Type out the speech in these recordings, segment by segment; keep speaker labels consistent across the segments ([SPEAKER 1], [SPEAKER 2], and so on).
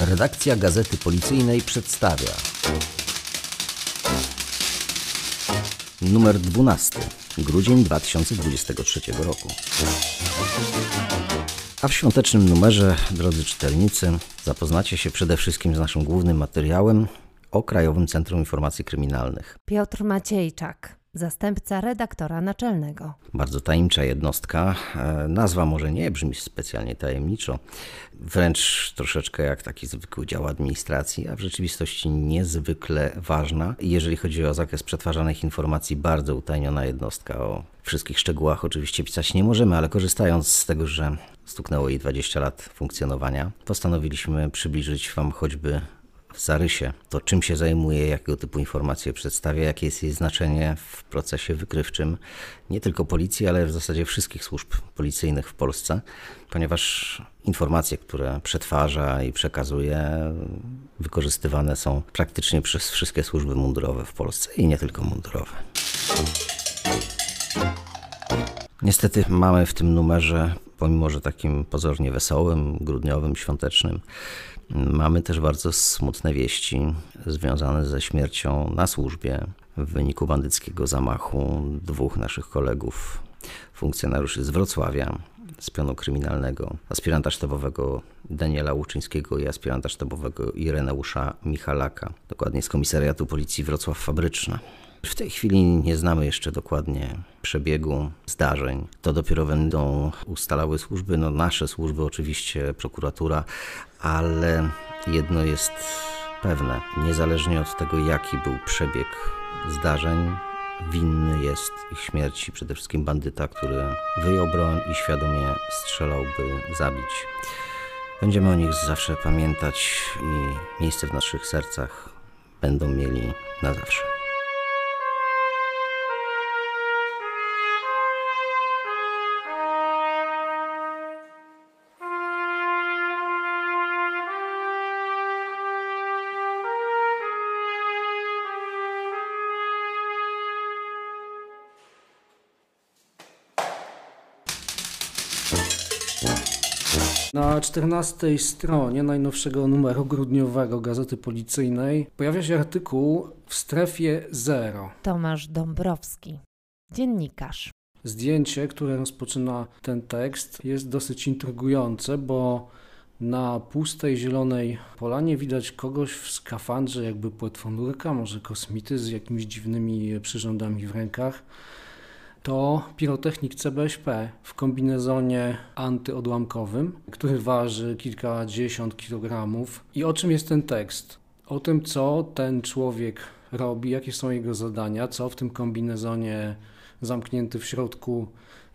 [SPEAKER 1] Redakcja Gazety Policyjnej przedstawia numer 12, grudzień 2023 roku. A w świątecznym numerze, drodzy czytelnicy, zapoznacie się przede wszystkim z naszym głównym materiałem o Krajowym Centrum Informacji Kryminalnych.
[SPEAKER 2] Piotr Maciejczak, zastępca redaktora naczelnego.
[SPEAKER 1] Bardzo tajemnicza jednostka. E, Nazwa może nie brzmi specjalnie tajemniczo, wręcz troszeczkę jak taki zwykły dział administracji, a w rzeczywistości niezwykle ważna. Jeżeli chodzi o zakres przetwarzanych informacji, bardzo utajniona jednostka. O wszystkich szczegółach oczywiście pisać nie możemy, ale korzystając z tego, że stuknęło jej 20 lat funkcjonowania, postanowiliśmy przybliżyć Wam choćby w zarysie to, czym się zajmuje, jakiego typu informacje przedstawia, jakie jest jej znaczenie w procesie wykrywczym nie tylko policji, ale w zasadzie wszystkich służb policyjnych w Polsce, ponieważ informacje, które przetwarza i przekazuje, wykorzystywane są praktycznie przez wszystkie służby mundurowe w Polsce i nie tylko mundurowe. Niestety mamy w tym numerze, pomimo że takim pozornie wesołym, grudniowym, świątecznym, mamy też bardzo smutne wieści związane ze śmiercią na służbie w wyniku bandyckiego zamachu dwóch naszych kolegów, funkcjonariuszy z Wrocławia, z pionu kryminalnego, aspiranta sztabowego Daniela Łuczyńskiego i aspiranta sztabowego Ireneusza Michalaka, dokładnie z komisariatu policji Wrocław Fabryczna. W tej chwili nie znamy jeszcze dokładnie przebiegu zdarzeń. To dopiero będą ustalały służby, no nasze służby, oczywiście prokuratura, ale jedno jest pewne, niezależnie od tego, jaki był przebieg zdarzeń, winny jest ich śmierci przede wszystkim bandyta, który wyjął broń i świadomie strzelał, by zabić. Będziemy o nich zawsze pamiętać i miejsce w naszych sercach będą mieli na zawsze.
[SPEAKER 3] Na 14 stronie najnowszego numeru grudniowego Gazety Policyjnej pojawia się artykuł w strefie zero.
[SPEAKER 2] Tomasz Dąbrowski, dziennikarz.
[SPEAKER 3] Zdjęcie, które rozpoczyna ten tekst, jest dosyć intrygujące, bo na pustej zielonej polanie widać kogoś w skafandrze, jakby płetwonurka, może kosmity z jakimiś dziwnymi przyrządami w rękach to pirotechnik CBŚP w kombinezonie antyodłamkowym, który waży kilkadziesiąt kilogramów. I o czym jest ten tekst? O tym, co ten człowiek robi, jakie są jego zadania, co w tym kombinezonie zamknięty w środku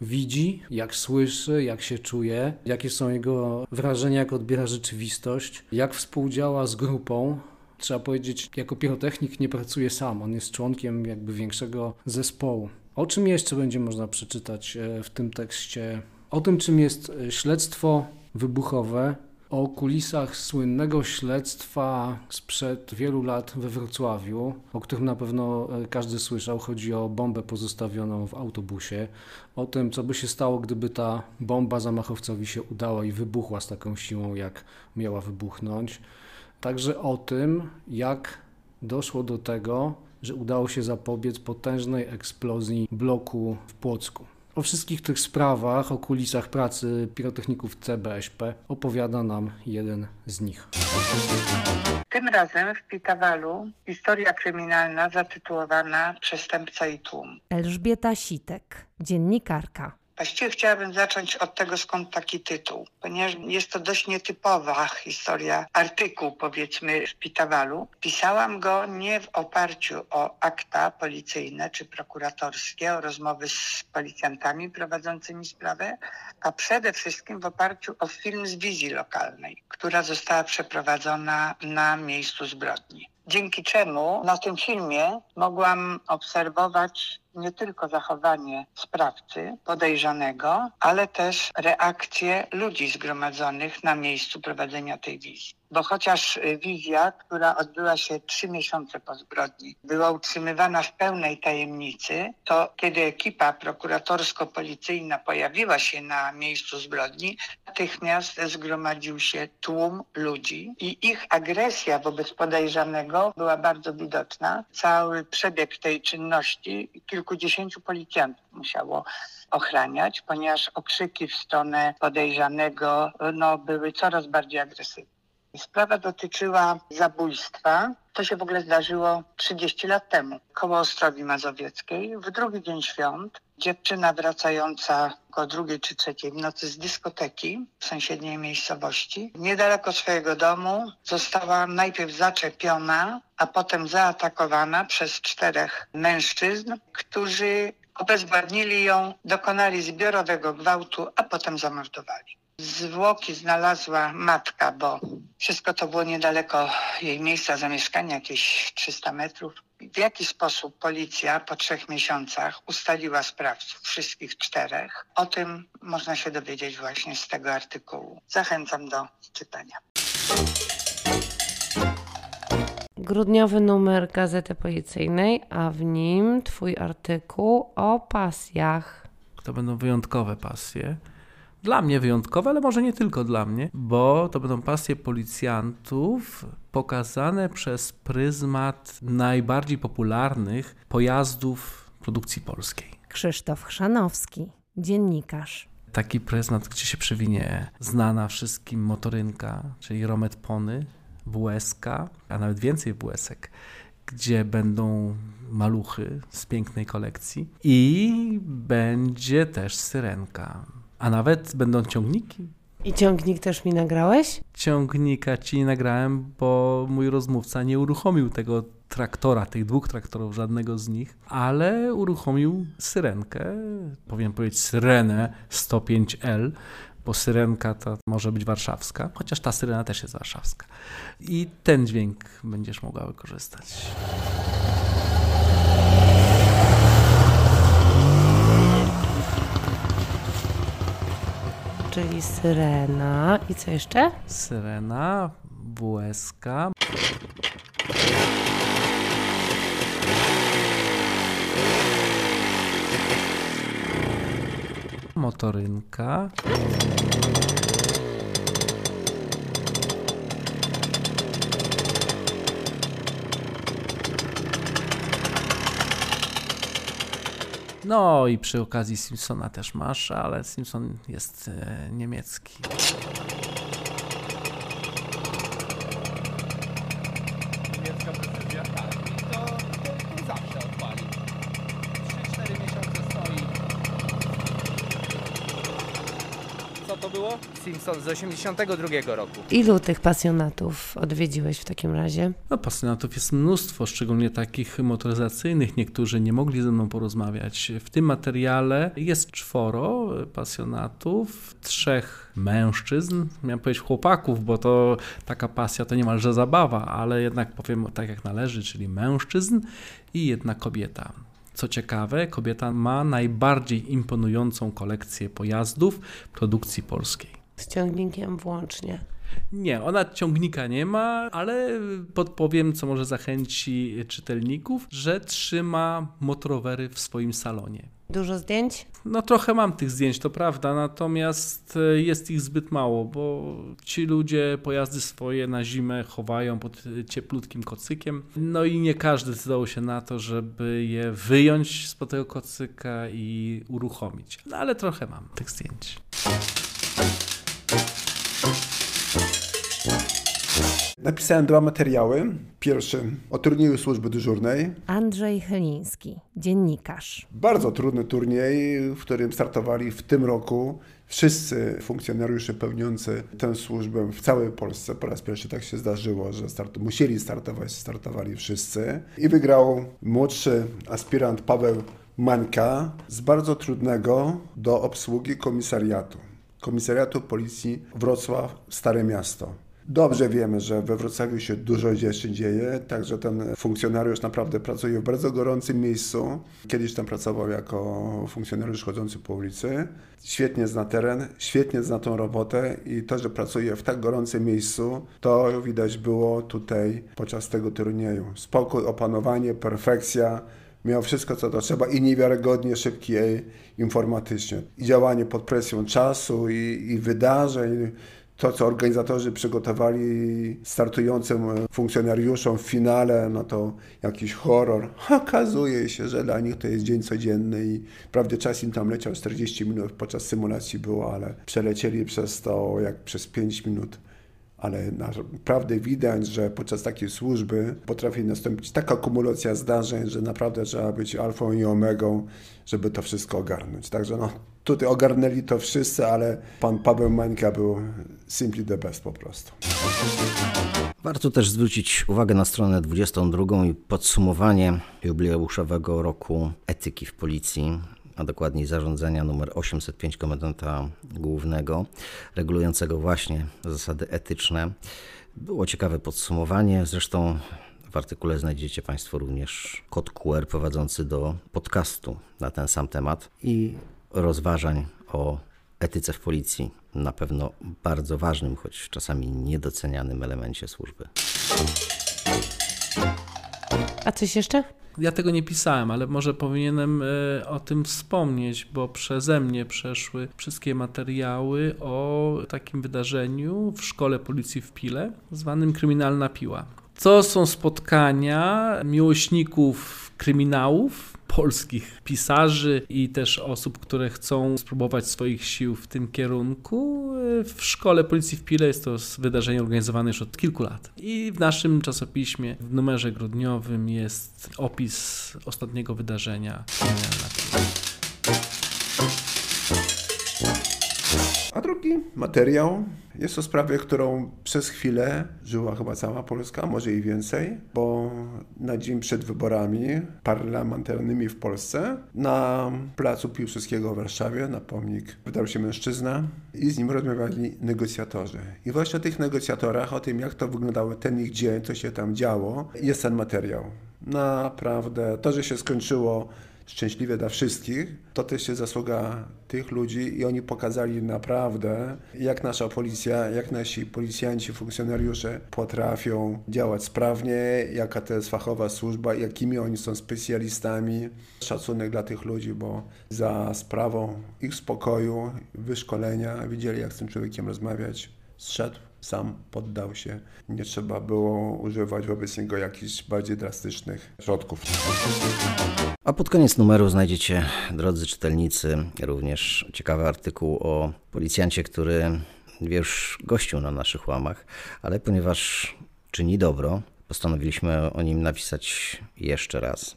[SPEAKER 3] widzi, jak słyszy, jak się czuje, jakie są jego wrażenia, jak odbiera rzeczywistość, jak współdziała z grupą. Trzeba powiedzieć, jako pirotechnik nie pracuje sam, on jest członkiem jakby większego zespołu. O czym jeszcze będzie można przeczytać e, w tym tekście? O tym, czym jest e, śledztwo wybuchowe, o kulisach słynnego śledztwa sprzed wielu lat we Wrocławiu, o którym na pewno e, każdy słyszał. Chodzi o bombę pozostawioną w autobusie, o tym, co by się stało, gdyby ta bomba zamachowcowi się udała i wybuchła z taką siłą, jak miała wybuchnąć. Także o tym, jak doszło do tego, że udało się zapobiec potężnej eksplozji bloku w Płocku. O wszystkich tych sprawach, o kulisach pracy pirotechników CBŚP opowiada nam jeden z nich.
[SPEAKER 4] Tym razem w Pitawalu historia kryminalna zatytułowana Przestępca i tłum.
[SPEAKER 2] Elżbieta Sitek, dziennikarka.
[SPEAKER 4] Właściwie chciałabym zacząć od tego, skąd taki tytuł, ponieważ jest to dość nietypowa historia, artykuł powiedzmy w Pitawalu. Pisałam go nie w oparciu o akta policyjne czy prokuratorskie, o rozmowy z policjantami prowadzącymi sprawę, a przede wszystkim w oparciu o film z wizji lokalnej, która została przeprowadzona na miejscu zbrodni. Dzięki czemu na tym filmie mogłam obserwować nie tylko zachowanie sprawcy podejrzanego, ale też reakcje ludzi zgromadzonych na miejscu prowadzenia tej wizji bo chociaż y, wizja, która odbyła się trzy miesiące po zbrodni, była utrzymywana w pełnej tajemnicy, to kiedy ekipa prokuratorsko-policyjna pojawiła się na miejscu zbrodni, natychmiast zgromadził się tłum ludzi i ich agresja wobec podejrzanego była bardzo widoczna. Cały przebieg tej czynności kilkudziesięciu policjantów musiało ochraniać, ponieważ okrzyki w stronę podejrzanego no, były coraz bardziej agresywne. Sprawa dotyczyła zabójstwa. To się w ogóle zdarzyło 30 lat temu, koło Ostrowi Mazowieckiej. W drugi dzień świąt dziewczyna wracająca o drugiej czy trzeciej w nocy z dyskoteki w sąsiedniej miejscowości, niedaleko swojego domu, została najpierw zaczepiona, a potem zaatakowana przez czterech mężczyzn, którzy obezwładnili ją, dokonali zbiorowego gwałtu, a potem zamordowali. Zwłoki znalazła matka, bo wszystko to było niedaleko jej miejsca zamieszkania, jakieś 300 metrów. W jaki sposób policja po trzech miesiącach ustaliła sprawców, wszystkich czterech? O tym można się dowiedzieć właśnie z tego artykułu. Zachęcam do czytania.
[SPEAKER 2] Grudniowy numer Gazety Policyjnej, a w nim Twój artykuł o pasjach.
[SPEAKER 5] To będą wyjątkowe pasje dla mnie wyjątkowe, ale może nie tylko dla mnie, bo to będą pasje policjantów pokazane przez pryzmat najbardziej popularnych pojazdów produkcji polskiej.
[SPEAKER 2] Krzysztof Chrzanowski, dziennikarz.
[SPEAKER 5] Taki pryzmat, gdzie się przewinie znana wszystkim motorynka, czyli Romet Pony, WSK, a nawet więcej WSek, gdzie będą maluchy z pięknej kolekcji i będzie też syrenka a nawet będą ciągniki.
[SPEAKER 2] I ciągnik też mi nagrałeś?
[SPEAKER 5] Ciągnika ci nie nagrałem, bo mój rozmówca nie uruchomił tego traktora, tych dwóch traktorów, żadnego z nich, ale uruchomił syrenkę, powiem powiedzieć syrenę 105L, bo syrenka to może być warszawska, chociaż ta syrena też jest warszawska. I ten dźwięk będziesz mogła wykorzystać.
[SPEAKER 2] Czyli Syrena. I co jeszcze?
[SPEAKER 5] Syrena, WSK. Motorynka. No i przy okazji Simpsona też masz, ale Simpson jest e, niemiecki.
[SPEAKER 6] Niemiecka precyzja, tak. I to, to, to zawsze odpali. 3-4 miesiące stoi. Co to było? Simpson z 82 roku.
[SPEAKER 2] Ilu tych pasjonatów odwiedziłeś w takim razie?
[SPEAKER 5] No, pasjonatów jest mnóstwo, szczególnie takich motoryzacyjnych. Niektórzy nie mogli ze mną porozmawiać. W tym materiale jest czworo pasjonatów, trzech mężczyzn, miałem powiedzieć chłopaków, bo to taka pasja to niemalże zabawa, ale jednak powiem tak jak należy, czyli mężczyzn i jedna kobieta. Co ciekawe, kobieta ma najbardziej imponującą kolekcję pojazdów produkcji polskiej.
[SPEAKER 2] Z ciągnikiem włącznie.
[SPEAKER 5] Nie, ona ciągnika nie ma, ale podpowiem, co może zachęci czytelników, że trzyma motorowery w swoim salonie.
[SPEAKER 2] Dużo zdjęć?
[SPEAKER 5] No trochę mam tych zdjęć, to prawda, natomiast e, jest ich zbyt mało, bo ci ludzie pojazdy swoje na zimę chowają pod cieplutkim kocykiem. No i nie każdy zdecydował się na to, żeby je wyjąć spod tego kocyka i uruchomić. No ale trochę mam tych zdjęć.
[SPEAKER 7] Napisałem dwa materiały. Pierwszy o turnieju służby dyżurnej.
[SPEAKER 2] Andrzej Chyliński, dziennikarz.
[SPEAKER 7] Bardzo trudny turniej, w którym startowali w tym roku wszyscy funkcjonariusze pełniący tę służbę w całej Polsce. Po raz pierwszy tak się zdarzyło, że start, musieli startować, startowali wszyscy. I wygrał młodszy aspirant Paweł Mańka z bardzo trudnego do obsługi komisariatu. Komisariatu Policji Wrocław Stare Miasto. Dobrze wiemy, że we Wrocławiu się dużo rzeczy dzieje, także ten funkcjonariusz naprawdę pracuje w bardzo gorącym miejscu. Kiedyś tam pracował jako funkcjonariusz chodzący po ulicy. Świetnie zna teren, świetnie zna tą robotę i to, że pracuje w tak gorącym miejscu, to widać było tutaj podczas tego turnieju. Spokój, opanowanie, perfekcja miał wszystko, co to trzeba i niewiarygodnie szybkie informatycznie. I działanie pod presją czasu i, i wydarzeń, to, co organizatorzy przygotowali startującym funkcjonariuszom w finale, no to jakiś horror. Okazuje się, że dla nich to jest dzień codzienny i prawdę czas im tam leciał 40 minut podczas symulacji było, ale przelecieli przez to jak przez 5 minut ale naprawdę widać, że podczas takiej służby potrafi nastąpić taka kumulacja zdarzeń, że naprawdę trzeba być alfą i omegą, żeby to wszystko ogarnąć. Także no, tutaj ogarnęli to wszyscy, ale pan Paweł Mańka był simply the best po prostu.
[SPEAKER 1] Warto też zwrócić uwagę na stronę 22 i podsumowanie jubileuszowego roku etyki w policji a dokładniej zarządzenia numer 805 komendanta głównego, regulującego właśnie zasady etyczne. Było ciekawe podsumowanie, zresztą w artykule znajdziecie Państwo również kod QR prowadzący do podcastu na ten sam temat i rozważań o etyce w policji, na pewno bardzo ważnym, choć czasami niedocenianym elemencie służby.
[SPEAKER 2] A coś jeszcze?
[SPEAKER 5] Ja tego nie pisałem, ale może powinienem e, o tym wspomnieć, bo przeze mnie przeszły wszystkie materiały o takim wydarzeniu w szkole policji w Pile, zwanym Kryminalna Piła. To są spotkania miłośników kryminałów, polskich pisarzy i też osób, które chcą spróbować swoich sił w tym kierunku. W szkole policji w Pile jest to wydarzenie organizowane już od kilku lat. I w naszym czasopiśmie, w numerze grudniowym jest opis ostatniego wydarzenia.
[SPEAKER 7] A drugi materiał jest to sprawie, którą przez chwilę żyła chyba cała Polska, może i więcej, bo na dzień przed wyborami parlamentarnymi w Polsce na placu Piłsudskiego w Warszawie, na pomnik, wydarł się mężczyzna i z nim rozmawiali negocjatorzy. I właśnie o tych negocjatorach, o tym jak to wyglądało ten ich dzień, co się tam działo, jest ten materiał. Naprawdę, to, że się skończyło szczęśliwie dla wszystkich, to też jest zasługa tych ludzi i oni pokazali naprawdę, jak nasza policja, jak nasi policjanci, funkcjonariusze potrafią działać sprawnie, jaka to jest fachowa służba, jakimi oni są specjalistami. Szacunek dla tych ludzi, bo za sprawą ich spokoju, wyszkolenia widzieli, jak z tym człowiekiem rozmawiać, zszedł sam poddał się. Nie trzeba było używać wobec niego jakichś bardziej drastycznych środków.
[SPEAKER 1] A pod koniec numeru znajdziecie, drodzy czytelnicy, również ciekawy artykuł o policjancie, który już gościł na naszych łamach, ale ponieważ czyni dobro, postanowiliśmy o nim napisać jeszcze raz.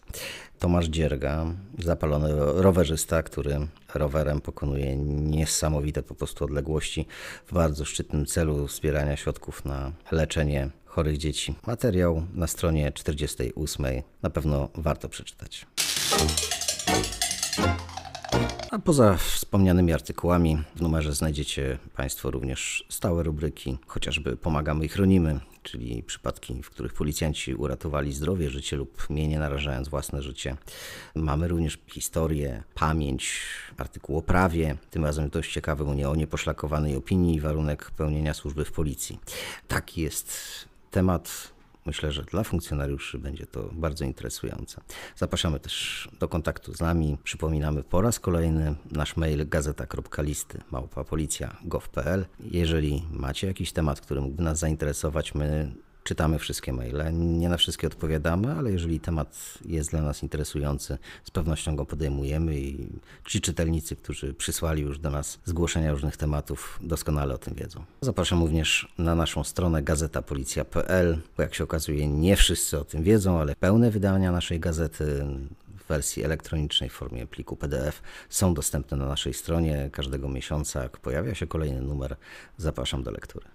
[SPEAKER 1] Tomasz Dzierga, zapalony rowerzysta, który rowerem pokonuje niesamowite po prostu odległości w bardzo szczytnym celu zbierania środków na leczenie chorych dzieci. Materiał na stronie 48 na pewno warto przeczytać. A poza wspomnianymi artykułami w numerze znajdziecie Państwo również stałe rubryki, chociażby Pomagamy i chronimy, czyli przypadki, w których policjanci uratowali zdrowie, życie lub mienie narażając własne życie. Mamy również historię, pamięć, artykuł o prawie, tym razem dość ciekawy o nieposzlakowanej opinii i warunek pełnienia służby w policji. Taki jest temat Myślę, że dla funkcjonariuszy będzie to bardzo interesujące. Zapraszamy też do kontaktu z nami. Przypominamy po raz kolejny nasz mail gazeta.listy małpapolicja.gov.pl. Jeżeli macie jakiś temat, który mógłby nas zainteresować, my czytamy wszystkie maile. Nie na wszystkie odpowiadamy, ale jeżeli temat jest dla nas interesujący, z pewnością go podejmujemy i ci czytelnicy, którzy przysłali już do nas zgłoszenia różnych tematów, doskonale o tym wiedzą. Zapraszam również na naszą stronę gazetapolicja.pl, bo jak się okazuje, nie wszyscy o tym wiedzą, ale pełne wydania naszej gazety w wersji elektronicznej w formie pliku PDF są dostępne na naszej stronie każdego miesiąca. Jak pojawia się kolejny numer, zapraszam do lektury.